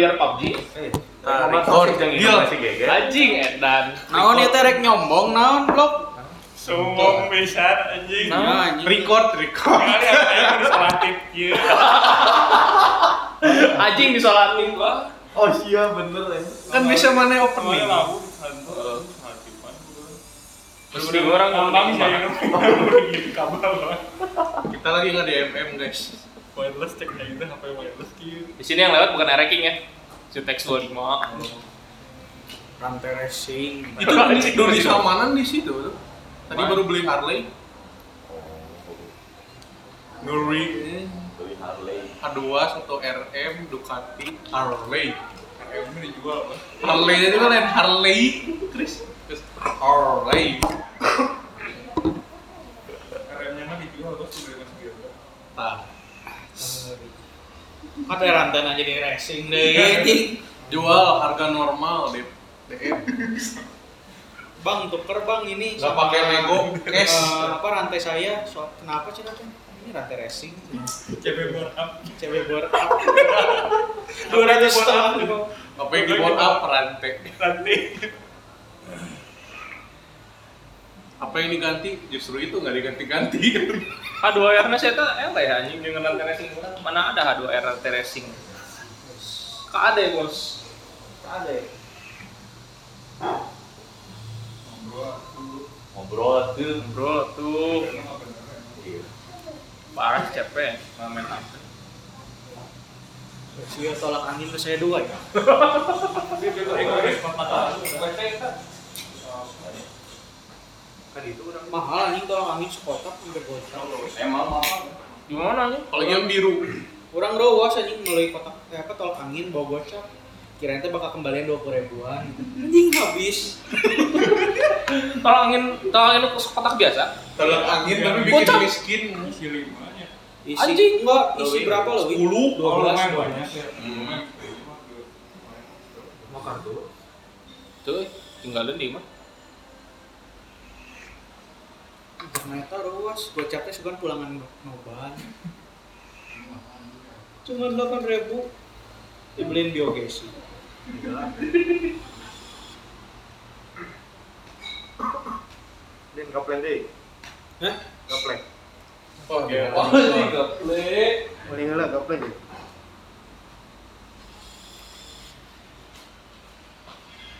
player PUBG. Eh, Nah, Nomor record. yang Deal. masih. Anjing edan. Naon ieu teh rek nyombong naon blok? Sombong pisan anjing. Nah, anjing. Record, record. Kali yang disolatif ieu. Anjing disolatin gua. Oh iya bener ya. Kan bisa mana opening. orang ngomong lah. Kita lagi nggak di MM guys. Wireless cek kayak gitu HP wireless kieu. Di sini yang lewat bukan Ereking ya. Sutex 25. Rantai racing. Itu Indonesia mana di situ tuh? Tadi baru beli Harley. Nuri Beli Harley. H2 atau RM Ducati Harley. RM ini dijual lah. Harley itu kan lain Harley, Chris. Harley. RM-nya mah dijual terus gitu. Nah, Kan rantai aja di racing deh anjing. jual harga normal di DM. Bang, tuker bang ini Nggak pakai Lego, cash. eh, apa rantai saya? So, kenapa sih teh? Ini rantai racing. CB board up. Cewek board up. Dua ratus setengah. Apa yang dibuat up rantai? Nanti. Apa yang diganti? Justru itu nggak diganti-ganti. H2R nya saya tuh eh ya anjing dengan rantai racing. Mana ada H2R rantai racing? Kak ada ya, Bos. Ada. ya? Ngobrol tuh. Bro tuh parah capek main apa? Sia tolak angin ke saya dua ya. Kan itu orang Mahal anjing tolak angin sekotak hampir gocap. Emang mama. gimana nih? Apalagi yang biru. Orang dowas anjing melalui kotak eh, apa tolak angin bawa gocap. Kirain teh bakal kembalian dua puluh ribuan. Anjing habis. Tolong angin, tolong angin kotak biasa. Tolak angin tapi bikin Bocah. miskin. Isi limanya. Isi, Anjing. enggak isi Lebih. berapa loh? 10. Dua belas. lumayan banyak ya. Hmm. Mau kartu? Tuh, tinggalin di mah. Ternyata ruas gocapnya segan pulangan noban. Cuma delapan ribu dibeliin biogesi. Din gapleng deh. Hah? Gapleng. Oh, Ya. wah. Mending lah gapleng deh.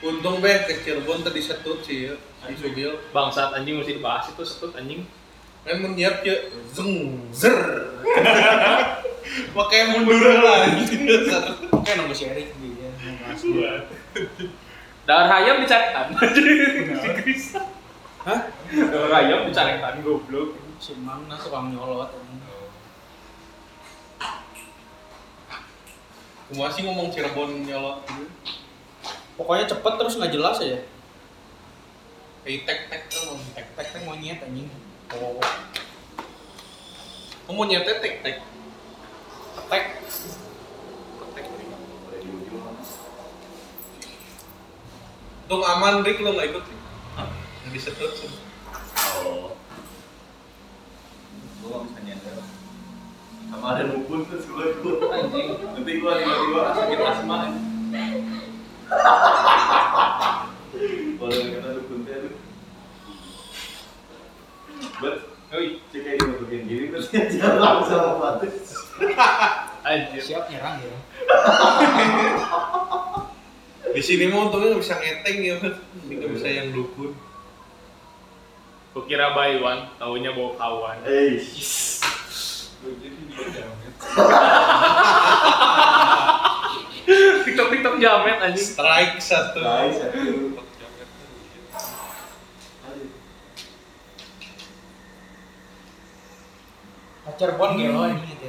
Untung be ke Cirebon tadi setut sih ya. Si Subil. Bangsat anjing mesti dibahas itu setut anjing. Kan menyiap ya zeng zer. Pakai mundur lah. Oke nunggu si Erik dia ngebahas. Dahar hayam dicarekan. Si Chris. Hah? Dahar hayam dicarekan goblok. Si Mang nah tukang nyolot. anjing. Kumaha sih ngomong Cirebon nyolot gitu. Pokoknya cepet terus nggak jelas aja. Kayak tek tek ngomong tek. Tek tek monyet anjing. Oh. Kamu nyete tek tek. Tek. Tung aman Rick lo nggak ikut sih? Yang disetut sih. Oh. Gua nggak bisa nyender. Sama ada nubun terus ikut. Anjing. Nanti gua tiba-tiba sakit asma. Boleh lu. Bet, Oi, cek bagian terus sama anjir. Siap nyerang ya. Di sini mah untungnya bisa ngeteng ya, ini nggak bisa yang dukun. Kukira Baywan, taunya bawa kawan. Eh, Jadi jamet. TikTok TikTok jamet anjing. Strike satu. guys, satu. Pacar bon gelo itu.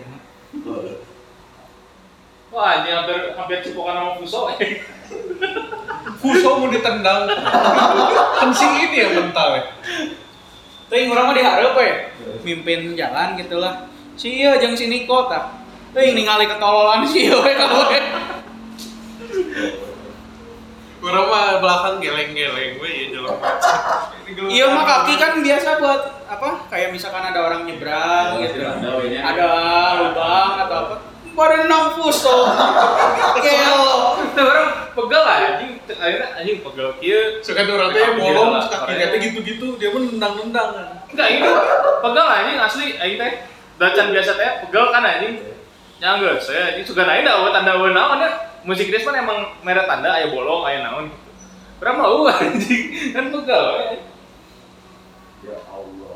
Wah, ini hampir hampir cipokan sama Fuso. Fuso mau ditendang. si ini yang mental ya. Teuing urang mah dihareup we. Mimpin jalan gitu lah. Sia jeung si Niko tah. Teuing ningali ketololan si we ka we. Kurang mah belakang geleng-geleng we ya jalan. Iya mah kaki kan biasa buat apa? Kayak misalkan ada orang nyebrang gitu. Ada lubang atau apa? Pada nang fuso. Gelo akhirnya anjing pegel kieu. Suka tuh orang Kamu bolong, gila, kaki Korea. teh gitu-gitu, dia pun nendang-nendang kan. Enggak ini pegel anjing asli aing teh. Dacan biasa teh pegel kan anjing. Ya enggak, saya ini suka naik dah tanda naon ya. Musik dance kan emang merek tanda aya bolong aya naon gitu. Kurang mau anjing kan pegel we. Ya Allah.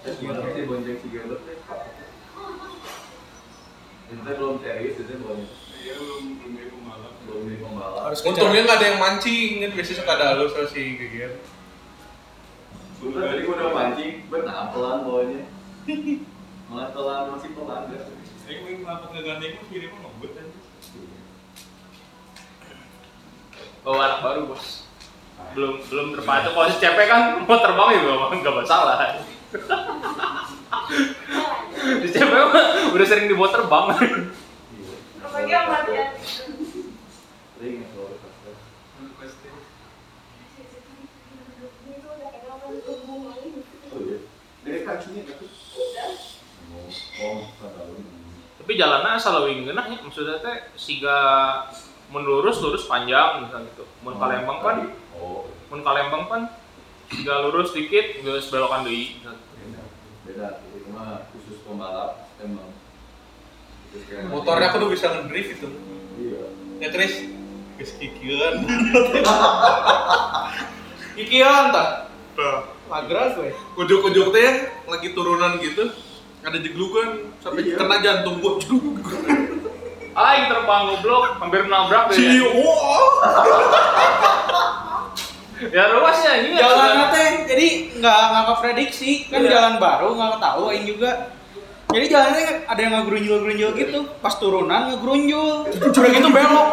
Eh, gimana sih bonceng si Gilbert teh? Itu belum serius, itu belum Iya belum belum pembalap. belum pembalap. Harus Untungnya nggak ada yang mancing, kan biasanya suka ada halus sama si Geger. Sudah tadi gua udah mancing, benar pelan bawanya. Malah pelan masih pelan deh. Saya ingin ngelakuin ngegandeng pun kiri mah ngebut aja. Bawa anak baru, Bos. Belum belum terpacu kalau si CP kan mau terbang juga enggak masalah. di CP mah udah sering dibawa terbang. Ya kalau Pasti. Oh iya. Dari kakinya itu. Oh, oh, kata lu. Tapi jalannya asal leuwih ngeunah nya maksudnya teh siga mun lurus lurus panjang misalnya gitu. Mun Palembang kan Oh, mun Palembang kan siga lurus dikit geus belokan deui. beda. Beda. Itu mah khusus pembalap emang. Motornya aku udah bisa ngedrift itu. Iya. Ya Chris, Chris kikian. Kikian tah. Lagra gue. Ujuk-ujuk teh lagi turunan gitu, ada jeglugan sampai Iya. kena jantung gua. Aing terbang goblok hampir nabrak Si deh. wow. Ya luasnya ini Jalannya teh jadi nggak nggak keprediksi kan Iya. jalan baru nggak tahu aing juga. Jadi jalannya ada yang ngegrunjul-grunjul gitu, pas turunan ngegrunjul, udah gitu belok.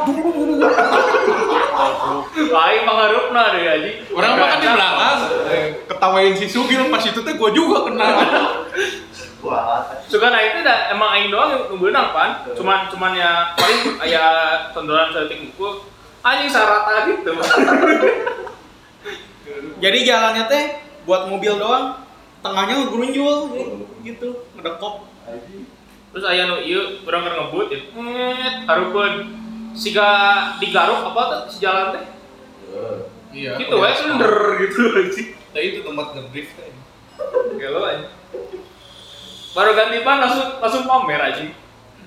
Aing mangharupna deh aji. Orang mah kan di belakang, eh, ketawain si Sugil pas itu teh gua juga kena. Wah, Suka nah itu dah emang aing doang yang beunang pan. Cuman cuman ya paling aya tondolan seutik buku anjing sarata gitu. Jadi jalannya teh buat mobil doang, tengahnya ngegrunjul gitu, ngedekop. Terus aya nu ieu urang keur ngebut ya. Nget hareupeun siga digaruk apa tuh si jalan teh. Iya. Gitu we sender gitu anjing. Nah itu tempat ngedrift teh. Gelo anjing. Baru ganti ban langsung langsung pamer anjing.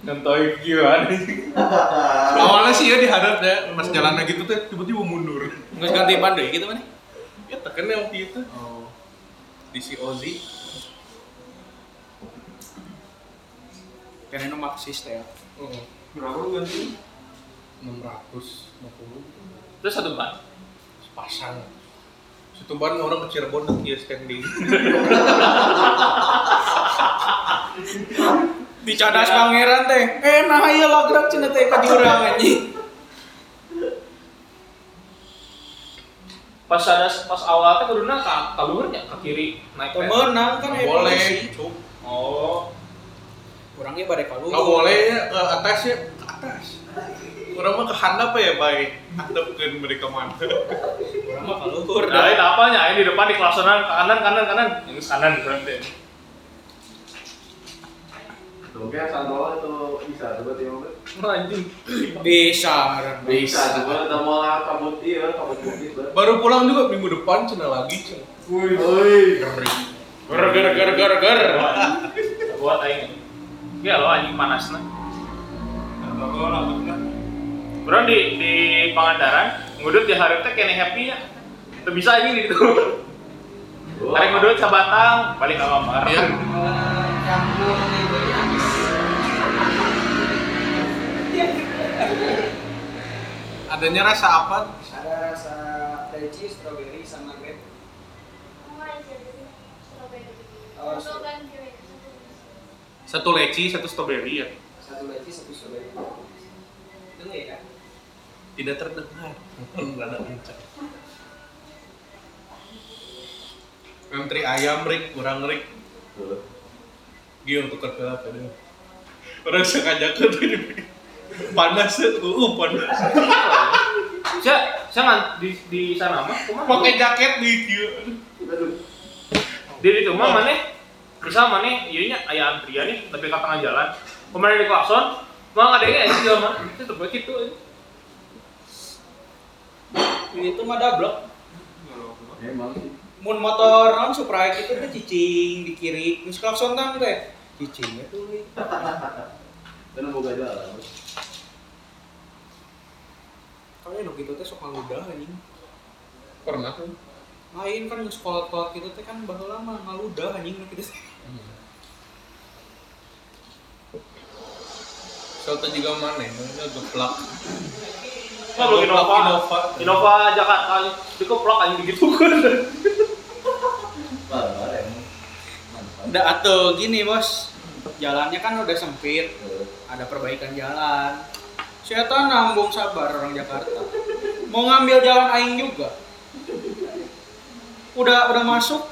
Ngentoy gila anjing. Awalnya sih ya dihadap ya, pas jalannya gitu teh tiba-tiba mundur. Nggak ganti ban deh gitu mana? Ya tekennya waktu itu Oh. di si Ozzy. Karena maksis teh. Oh, Berapa lu ganti? 650 Terus satu ban. pasang. Situ ban orang ke Cirebon tuh dia standing. Bicadas pangeran teh. Eh nah ieu lagrak cenah teh ka jurang anjing. Pas ada pas awal teh kuduna ka ka luhur nya, ka kiri naik Teu ke- meunang kan aya boleh, cuk. Oh. Urang ge bade ka luhur. Nggak boleh ya ke atas ya, ke atas. Orang mah ke handap ya baik. Handapkeun mereka mana. Urang mah ka luhur. Nah, ini apanya? Ini di depan di kelaksonan ke kanan kanan kanan. Ini kanan berarti. Tuh kayak sandal itu bisa coba tiba Wah, anjing. Bisa. Bisa coba udah mau kabut iya kabut bukit. Baru pulang juga minggu depan cina lagi cina. Wih, wih. Ger ger ger ger ger. Buat aing. Ya lo anjing panas nah. Kalau rambutnya Bro di di Pangandaran ngudut di hari teh kene happy ya. Teu bisa anjing gitu. Hari ngudut sabatang balik ke kamar. Iya. Adanya rasa apa? Ada rasa leci, strawberry sama grape. Satu leci, satu strawberry ya. Satu leci, satu strawberry. Tidak terdengar. Enggak ada kencang. Antri ayam rik, kurang rik. Tuh. Gil tukar ke apa deh. Orang sengaja ke ini. Panas ya, uh panas. Saya saya di di sana mah? Pakai jaket di kieu. Aduh. di itu mah mana misal mana iya nya aya antrian nih tapi ke tengah jalan kemarin di klakson Mau ada yang aja mah. Itu tuh gitu. Aja. Itu mah double. Emang sih. Mun motor non Supra itu teh cicing di kiri, geus klakson tang teh. Cicing itu we. Kan boga jalan. Kalau nu kitu teh sok ngaludah anjing. Pernah tuh. Lain kan kolot-kolot kitu teh kan baheula mah ngaludah anjing teh. Soalnya juga mana ya, geplak. Wah, lu Innova. Innova. Innova Jakarta itu keplak anjing gitu kan. Udah atuh gini, Bos. Jalannya kan udah sempit, ada perbaikan jalan. Setan nambung sabar orang Jakarta. Mau ngambil jalan aing juga. Udah udah masuk,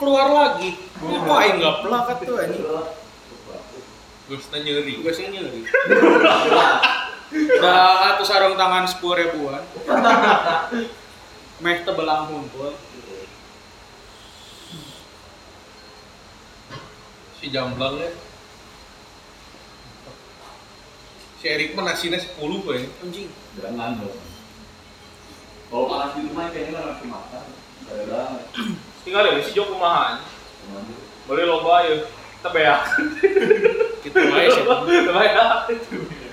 keluar lagi. Kok aing nggak pelak tuh anjing? Gusnya nyeri. Gue nyeri. Udah atuh sarung tangan sepuluh ribuan. Meh tebelang humpul. Si jamblang ya. Si Erik mah nasinya 10 gue. Anjing. Jangan dong. Kalau panas di rumah kayaknya nggak ngasih makan. Tinggal deh si Joko kumahan. Boleh loba ya. Tebeak. Gitu aja sih. Tebeak.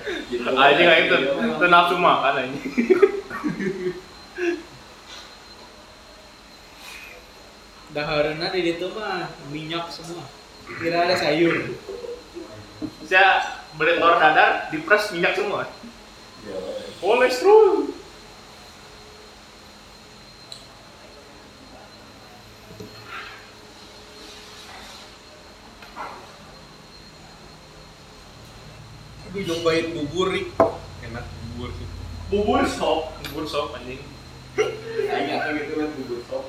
Anjing aing teu teu nafsu makan anjing. Dahareuna di ditu mah minyak semua. Kira ada sayur. Saya beli telur dadar, dipres minyak semua. Ya, Kolesterol. Gue nyobain bubur nih. Enak bubur sih. Bubur sop, bubur sop anjing. Atau gitu kan bubur sop.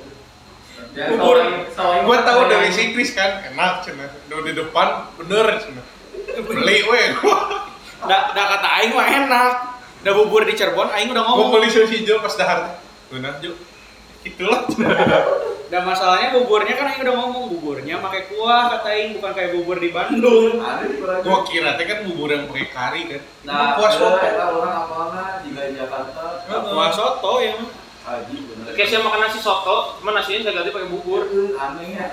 Ya, Bubur. Gue tahu dari si Chris kan, enak cina. Udah di depan bener cina. Beli weh. Da, da kata aing mah enak. Da bubur di Cirebon aing udah Gue ngomong. beli si Jo pas dahar. Benar Jo. Itulah. Dan masalahnya buburnya kan aing udah ngomong buburnya pakai kuah kata aing bukan kayak bubur di Bandung. Ada di Peraja. Gue kira teh kan bubur yang pakai kari kan. Nah, ada soto. orang juga di Jakarta. Heeh. Kuah soto ya. Haji bener. Kayak saya makan nasi soto, cuma nasinya saya ganti pakai bubur. Aneh ya.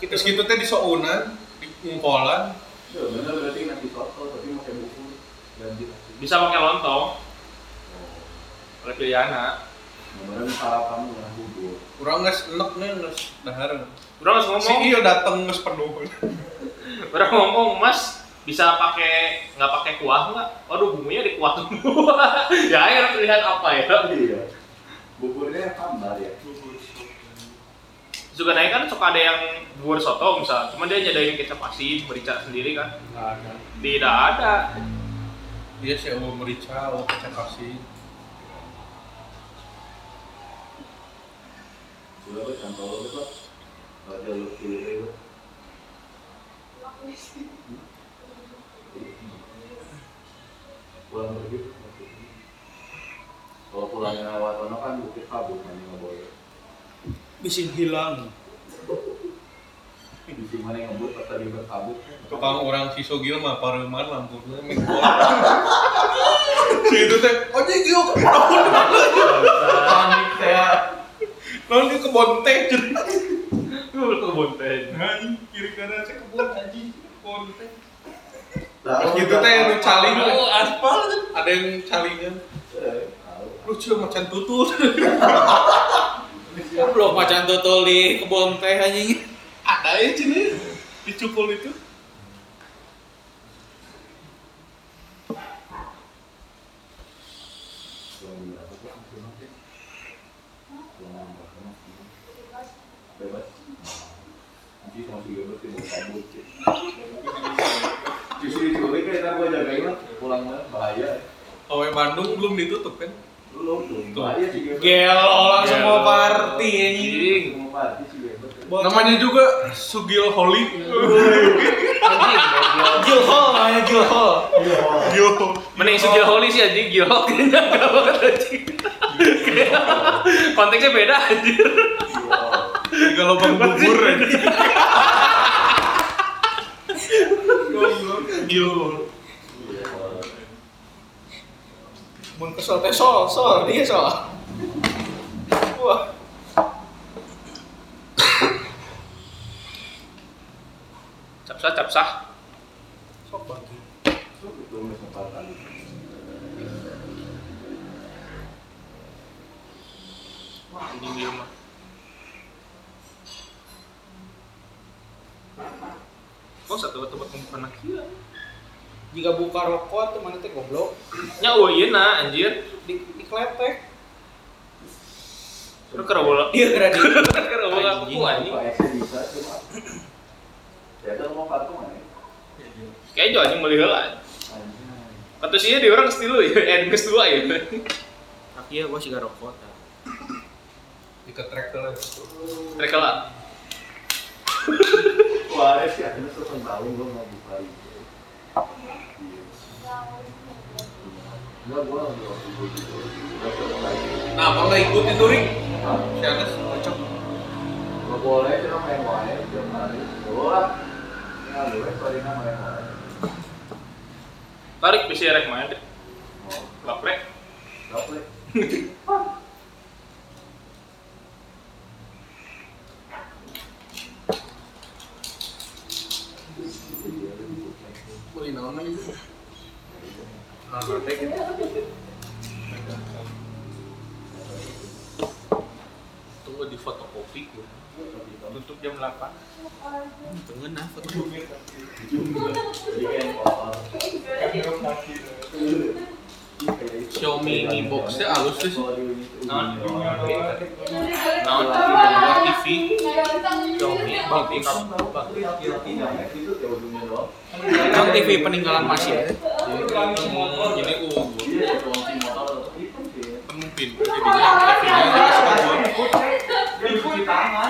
Terus gitu teh di sounan, di ngkolan. Ya, bener berarti nasi soto tapi pakai bubur. Bisa pakai lontong. Oleh pilihanna. Bener sarapan lah bubur. Kurang nges enek nih nges dahar. Udah harus Si ngomong, Iyo dateng nges penuh. udah ngomong, Mas bisa pakai nggak pakai kuah nggak? Waduh bumbunya di kuah semua. ya akhirnya pilihan apa ya? Iya. Buburnya hambar ya. Juga naik kan suka ada yang bubur soto misal, cuma dia nyadain kecap asin, merica sendiri kan? Enggak ada. Tidak ada. Iya sih, awal merica, awal kecap asin. Pulang pergi. Kalau pulangnya lewat sana kan bukit kabut mana nggak boleh. Bisin hilang. Di mana yang ngebut pas tadi berkabut. Tukang orang si Sogil mah pareman lampunya minggu. si itu teh, oh jadi Iyo Panik saya. Non dia kebon teh jadi. Lu ke bonteng. Anjing, kiri kanan saya kebon anjing, kebon teh. Pas gitu teh nu caling, Oh, aspal ada yang calingan. Eh, tahu. Lucu macan tutul. Belum macan tutul di kebun teh anjing. ada ya sini dicukul itu. Pulang berapa tuh? Pulang nanti. Pulang berapa? Bebas. Nanti sama si Gilbert tidak kabut. sih. Justru diculik kayak ntar gua jagain lah. Pulang mah bahaya. Awe Bandung belum ditutup kan? Lu tuh bahaya si Gilbert. Gel orang Gel. semua party anjing. Anjing. Semua party si Gilbert. Namanya juga Sugil Holy. Anjing, goblok. Gilhol namanya Gilhol. Yo. Mending si Gil Holy sih anjing, Gil Holy kayaknya enggak banget anjing. Konteksnya beda anjir. Tiga lubang bubur aja. Gil. Mun kesel teh sol, sol, dia sol. Wah. Capsah capsah. Sok bagi. Itu. Wah, ini dia mah. Oh, satu tempat pembukaan lagi. Jika buka rokok tuh mana teh goblok. Nya oh iya na anjir. Di di kletek. Terus kira bola. Iya kira di. Kira bola aku anjing. Ese bisa cuma. Ya itu mau kartu mana? Kayak jo anjing meuli heula. Anjing. Atau sih di orang stilu ya, eh dua ya. Tapi ya gua siga rokok tah. Diketrek terus. Trek heula. Wah, sih akhirnya selesai tahu gua mau buka itu. Enggak, gua lagi waktu itu. Udah selesai. Nah, apa nggak ikutin tuh Rik? Hah? Si Anes cocok. Nggak boleh, cuma main wae tiap hari. Wah, ya nama main wae. Tarik bisa rek main deh. Laprek. nggak boleh. Naon lagi? Nah, nanti Tutup jam 8. Pengen ah foto. Jadi kayak kotor. Xiaomi Mi Box-nya halus sih. Naon? Buat TV. Xiaomi Bakti Kan TV peninggalan ungu. Iya, Pemimpin. Jadinya TV-nya.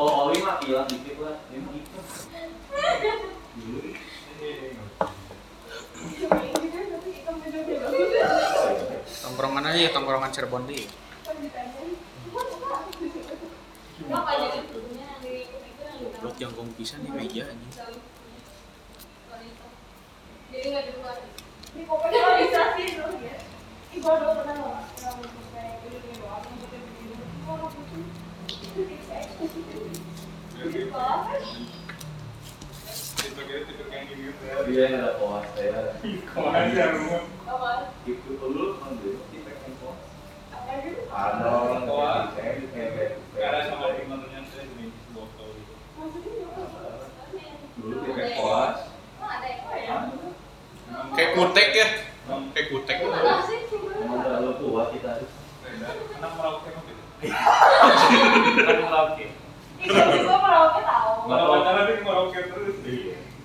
Kalau oli mah hilang dikit lah. Ini mah gitu. Tongkrongan aja ya tongkrongan Cirebon deh. Goblok jangkung pisan nih meja anjing. Jadi nggak di luar. Ini pokoknya bisa sih terus ya. Dulu pernah loh. Pernah Dia saya. Itu dulu? Ada orang. Karena sama teman-temannya saya botol? Dulu Kayak kutek ya. Kayak kutek. Mana sih? Emang terlalu tua kita. Anak merauke gitu. Karaoke. Itu gua merauke tahu. Kalau pacaran dia ke merauke terus.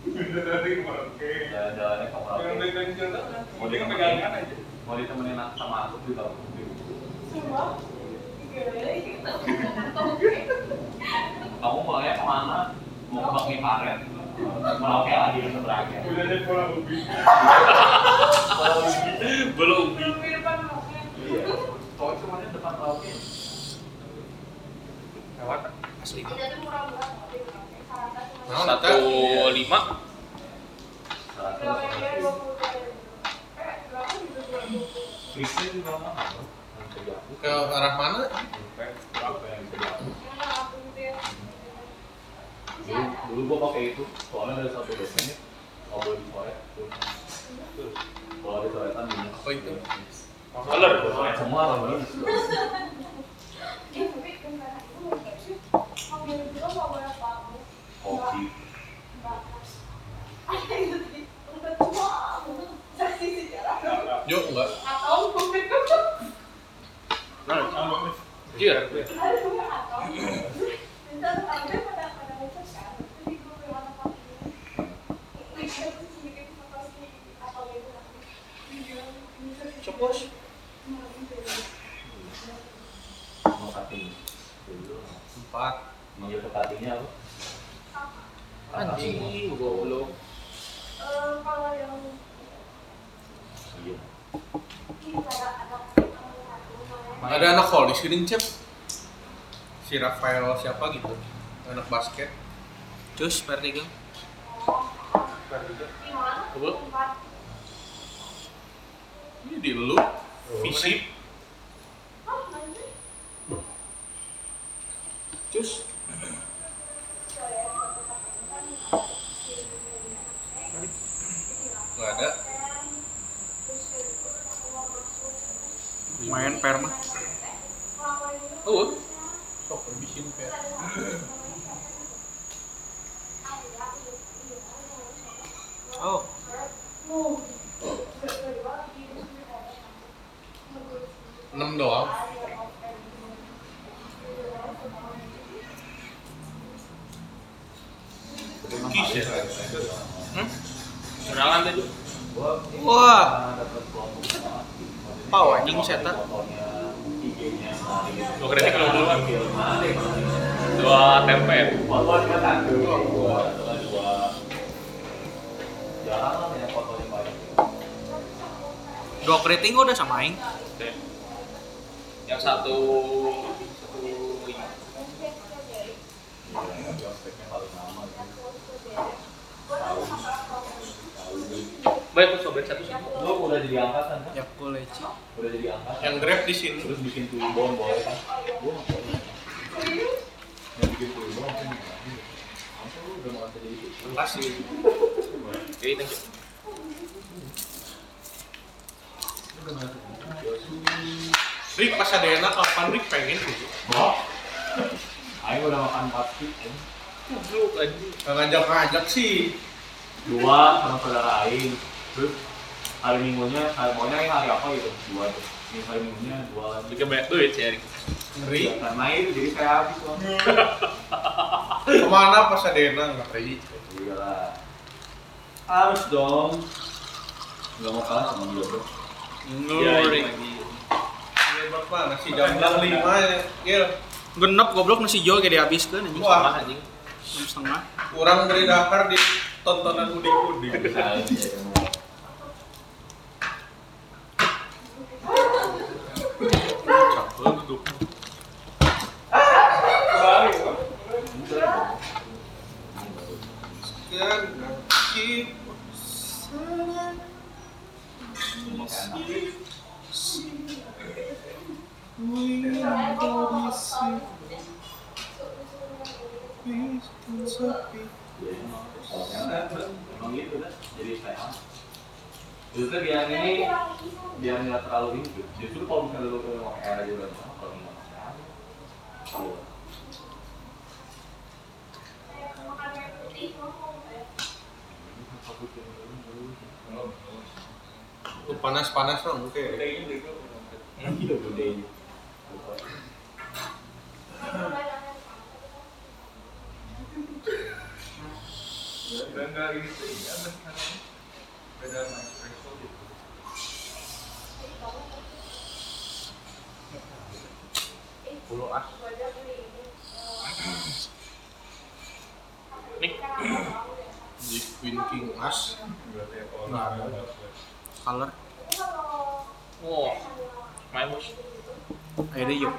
Bener tadi ke merauke. Jalan-jalannya ke Yang Merauke. baik kecil tuh, mau dia pegangan aja. Mau ditemenin sama aku juga. Semua. Gila, gitu. Kamu mulainya ke mana? Mau ke Bang Karet. Merauke lagi ke seberangnya. Udah jadi kurang lebih. Belum. Belum di depan merauke. Iya. Soalnya cuma di depan Merauke. Lewat. Asli. Jadi ada murah-murah tapi merauke. Sarana cuma Naon Satu eta? lima. Berapa yang dua puluh Eh, berapa juga dua puluh. Kristen juga mahal. Yang bisa diaku. Ke arah mana? Berapa yang bisa diaku? Yang aku gitu ya. Dulu, dulu gua pakai itu, soalnya ada satu dosennya nggak boleh dicoret. Kalau ada coretan. Apa itu? Color. Semua orang sih atau itu nanti. Cepos. Mau cutting. Empat. Ke cuttingnya apa? Anjing goblok. Eh, kalau yang Iya. ini ada anak holis gini cep. Si Rafael siapa gitu? Anak basket. Cus, Vertigo. Coba. Empat. di lu fisik Cus. nggak ada Main per mah. Oh, sok habisin per Oh. enam doang kis ya kenalan tadi. Wah. Pau anjing seta. Dua kritik kalau duluan. Dua tempe. Dua keriting udah sama aing. Yang satu Baik, aku sobek satu sih. Lu udah jadi angkatan kan? Ya kuleci. Udah jadi angkatan. yang grab di sini Terus bikin tuh bom boleh kan? Gua nggak boleh. Yang bikin tuh bom kan Masa lu udah mau jadi itu? kasih Oke, thank you. Rick pas ada enak kapan Rick pengen gitu Wah. Ayo udah makan pasti. Nggak ngajak-ngajak sih Dua sama saudara Aing. Terus hari minggunya, hari maunya Aing hari apa gitu? Dua tuh. Ini hari minggunya dua lagi. Bikin banyak duit Erik. ngeri Karena itu jadi saya habis loh. ke mana pas ada enak ngeri Iya lah. Harus dong. Gak mau kalah sama dia bro. Ngeri. hebat mana sih jam jam lima ya Gil. Genep goblok nasi jual kayak dihabiskeun anjing. Wah. Wah, anjing. Setengah. kurang dari Dakar di tontonan uding-uding Capek duduk. Sekian kaki sana. Emang gitu kan? Jadi saya. Justru biar ini biar nggak terlalu ini. Justru kalau misalnya lu ke era juga sama kalau nggak masalah. Iya. Tuh panas-panas lah mungkin. Iya, gede. Pulau as. Nik. Di Queen King As. Nggak ada. Color. Bos. Ayo deh yuk.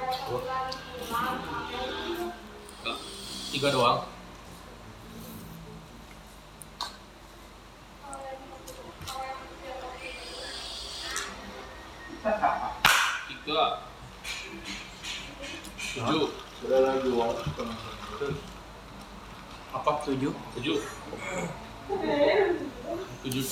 Tiga doang. Tiga. Tujuh. Sudah lagi waktu Apa? Tujuh. Tujuh. Tujuh.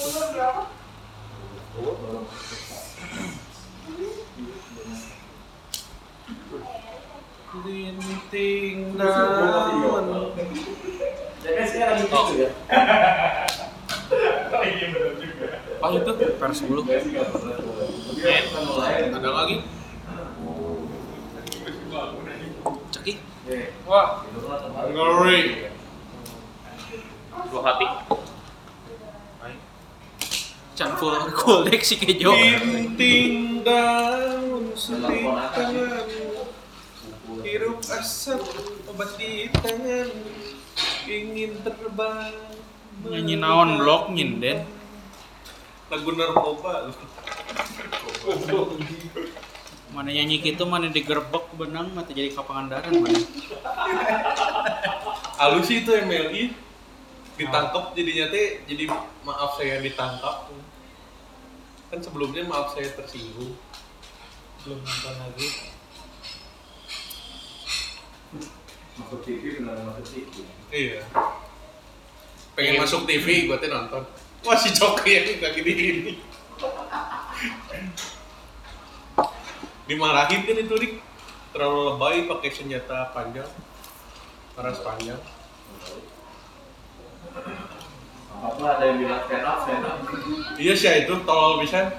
Linting daun. Ya kan sekarang gitu ya. Iya benar juga. Apa itu? Per 10. Ada lagi? Wah, ngeri. Dua hati. Full koleksi kejo. Linting daun tangan. Hirup asap obat di tangan. Ingin terbang. Nyanyi naon blok nyinden. Lagu narkoba. Mana nyanyi gitu mana digerebek benang mata jadi kapangandaran mana. Halus itu MLI ditangkap jadinya teh jadi maaf saya ditangkap Kan sebelumnya maaf saya tersinggung. belum nonton lagi Masuk TV benar masuk TV. Iya. Pengen masuk TV, tuh nonton. Wah si Coki yang kayak gini-gini. Dimarahin kan itu Rik. Terlalu lebay pakai senjata panjang. Paras panjang. Apa ada yang bilang stand up, stand up. Iya sih itu tolol bisa.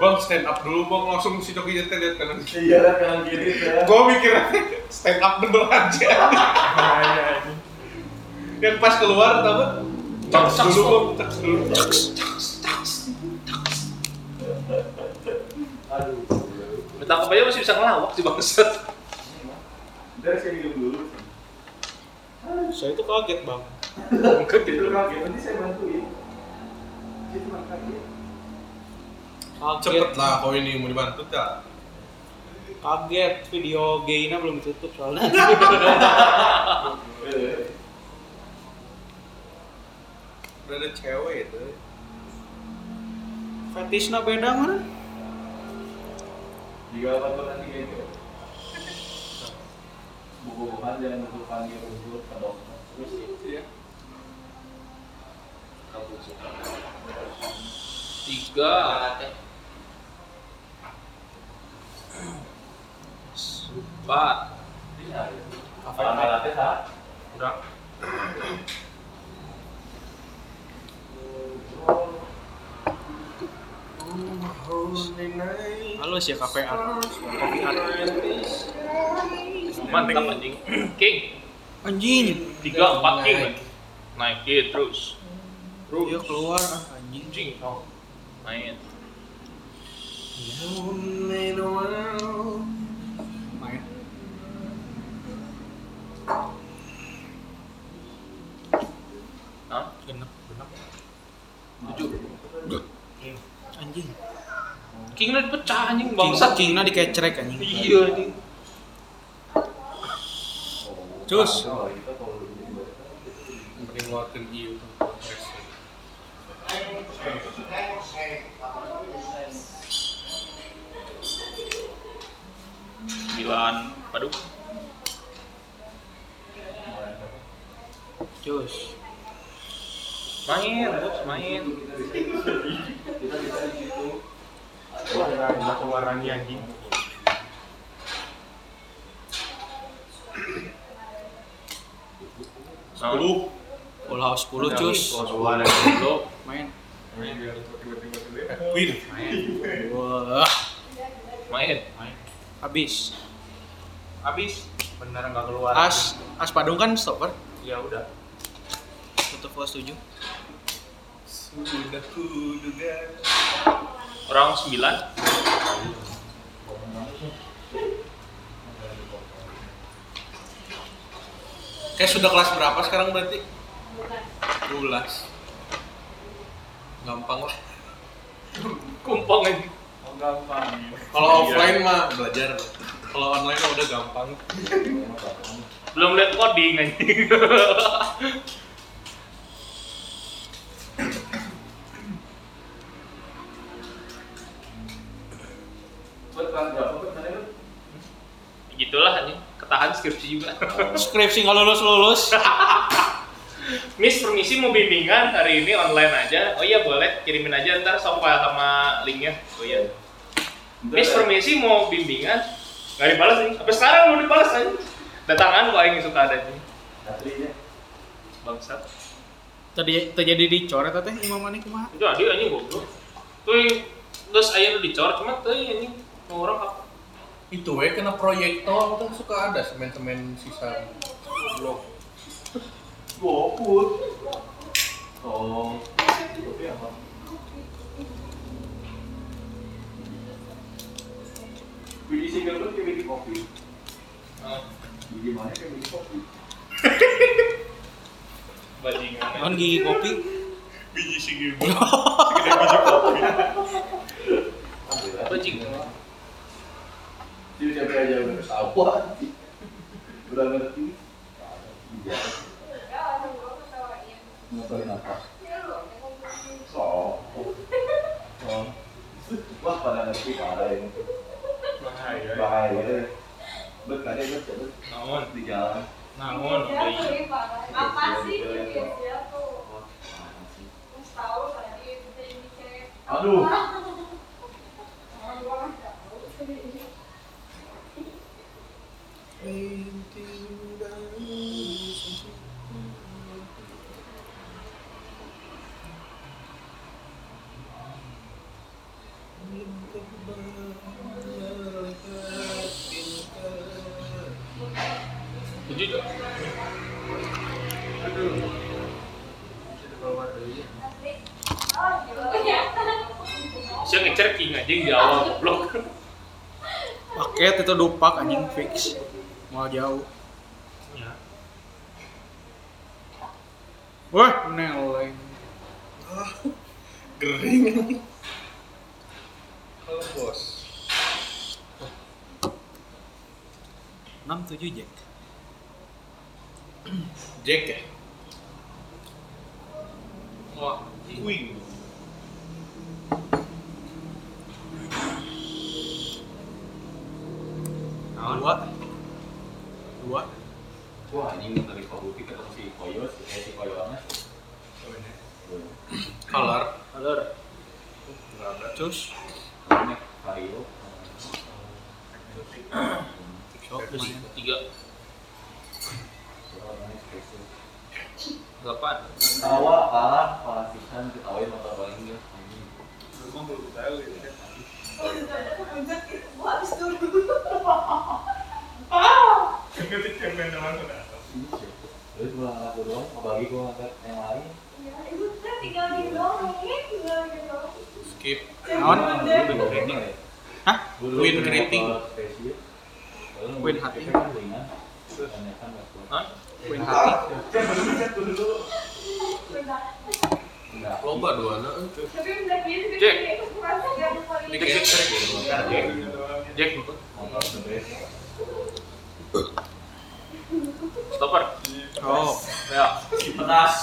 Bang stand up dulu bang langsung si Coki nyetel lihat kanan. Iya lah kanan kiri ya. Gue mikir stand up bener aja. Yang pas keluar tau gak? Caks dulu bang, caks dulu. Aduh. Betapa aja masih bisa ngelawak sih bangsat. Dari saya minum dulu. saya itu kaget bang Enggak Itu kaget, nanti saya bantuin. Dia cuma kaget. kaget Cepet lah kau ini mau dibantu tak? kaget video gaynya belum ditutup soalnya Udah ada cewek itu. fetishnya beda mana Jika apa nanti kayak gitu. Buku-bukuan jangan buku panggil rujuk ke dokter. Terus Iya. Tiga. Empat. apa yang latih? Udah. Halus ya KPR kopi art Mantap anjing. King. anjing Tiga, empat king. Naikin terus. Terus. dia keluar ah, anjing Anjing. Oh. Main. main Hah? genep genep Tujuh. Anjing King udah dipecah anjing King, bangsat. kingnya dikecerek anjing Iya anjing. cus Oh, Mending ngeluarin iya tuh. Sembilan. Aduh. cus Main, terus main. kita bisa di situ. Wah, keluar lagi anjing. Sepuluh. full house 10 cus main Main dulu. Win. wah Main. habis Habis. Bener nggak keluar. as as padung kan stopper Ya udah. tutup kelas 7 Sudah kuduga. Orang sembilan. Kayak sudah kelas berapa sekarang berarti? 12 Gampang lah Kumpang anjing. Oh, gampang. Kalau offline mah belajar Kalau online mah udah gampang Belum lihat coding anjing. juga. skripsi nggak lulus lulus Miss permisi mau bimbingan hari ini online aja. Oh iya boleh, kirimin aja ntar soal sama linknya. Oh iya. Miss permisi mau bimbingan, nggak dibalas nih. Sampai sekarang belum dibalas aja. Datangan kok yang suka ada nih. Bangsat. tadi terjadi dicoret teh imam mana kumaha Itu adi anjing goblok. Tuh terus aya nu dicor cuma tuh anjing mau orang apa? Itu we kena proyektor kan suka ada semen-semen sisa blok Goput. Oh. Tapi apa? Biji single tuh kayak biji kopi. Biji mana kayak biji kopi. Bajingan. kan gigi kopi Biji sigi Bajingan. dakwah udah ngerti. Ngapain apa so wah pada ngerti parah ini bahaya. Bahaya ya. bet ada bet di jalan. Namun, apa iya, sih dia tuh? Aduh. Saya ngecer king anjing di awal goblok. Paket itu dupak anjing fix. Mau jauh. Ya. Wah, neleng. Gering. Halo bos. 67 Jack. Jack ya? Wah, Queen. Dua. Dua. Wah, ini dari Kabuki ketemu si Koyo, si eh, si Koyo apa? Color. alur. Terus. Tiga, delapan. Tawa kalah, kalah pisan ketawain motor paling dia. Anjing. Rumah belum tahu ya kan. Oh, udah ada puncak itu. Gua habis dulu. Ngetik yang main nama sudah. Terus doang, ngebagi gua angkat yang lain. Ya, itu kan tinggal di doang, ini tinggal di doang. Skip. Naon? Ya? Hah? Win. Lalu Win hati. Hah? Hati. Loba dua lupa ini. Jack, Jack, Jack. Jack, stopper. Oh, Ya. Pedas.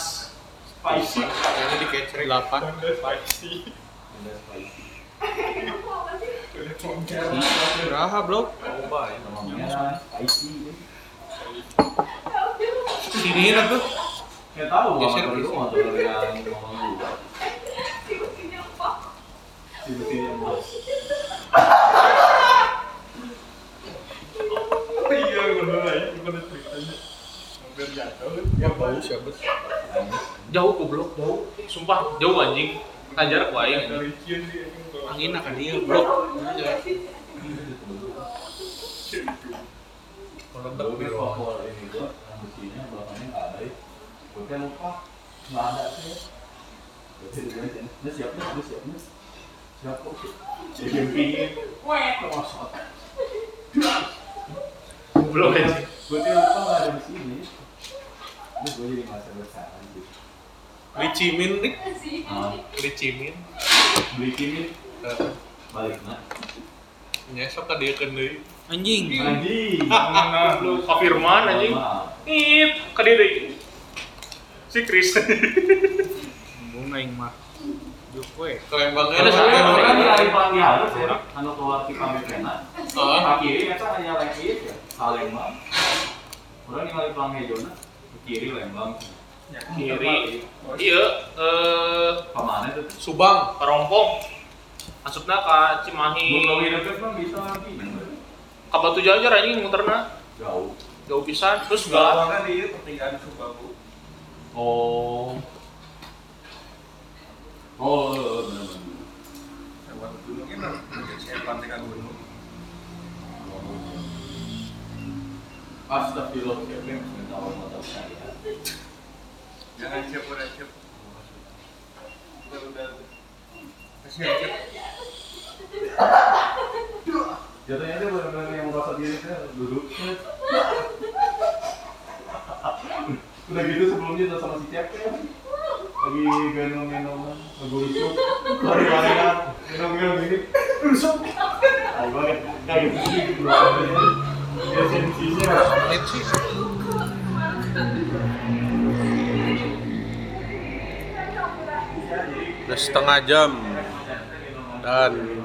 Spicy. Yang di. 8. Udah spicy. Berapa, Bro? Loba ya. Namanya spicy. Sini apa? Nggak tahu gua Geser motor ke itu sini. motor yang ngomong gua. Tiba-tiba apa? Tiba-tiba mas. Iya, bener lagi. Gimana ceritanya? Hampir jatuh. Ya bau siapa? Jauh goblok, jauh. Sumpah, jauh anjing. Ku aing. Dia kan bawa. Angin akan dia, Bro. Meledak Gua di kan ruang. faktor ini gua, yang besinya belakangnya nggak ada ya. Gua kan lupa, nggak ada sih. "Ini siap nih, ini siap nih." Siap kok. Jadi. Wah, kosot. Goblok anjing. Gua tuh lupa nggak ada di sini. Terus gua jadi merasa bersalah gitu. Licimin nih. Licimin. Eh, balik nah. Nyesok ka dia kan deui. Anjing. Anjing. Lu Pak Firman anjing. Ngip, ka dia deui. Si Chris. Bunga yang mah. Juk we. Kelembangnya Ada ada saya, sampai Kan dari pagi halus ya, anu keluar di pamit kena. Kiri kan hanya lagi ya, Palembang. Orang yang lagi hijaunya, ke kiri Lembang. Kiri. Iya, eh Ke mana tuh? Subang. Karompong. Masukna ka Cimahi. Belum deket bang bisa lagi. Ka Batu Jajar anjing muterna. Jauh. Jauh pisan. Terus gak Bawah kan dia pertigaan Subabu. Oh. Oh, benar-benar. Lewat gunung ini, saya pantai kan gunung. Astagfirullah, siapa yang minta motor saya? Jangan siap, udah siap. Udah, udah. Siap, siap. Jatuhnya dia benar-benar yang merasa diri duduk. Udah gitu sebelumnya udah sama si Cep ya. Lagi gendong-gendongan, ngegurucuk, lari-larian, gendong-gendong gini. Rusuk. Ayo banget, kayak gitu. Menit sih. Udah setengah jam dan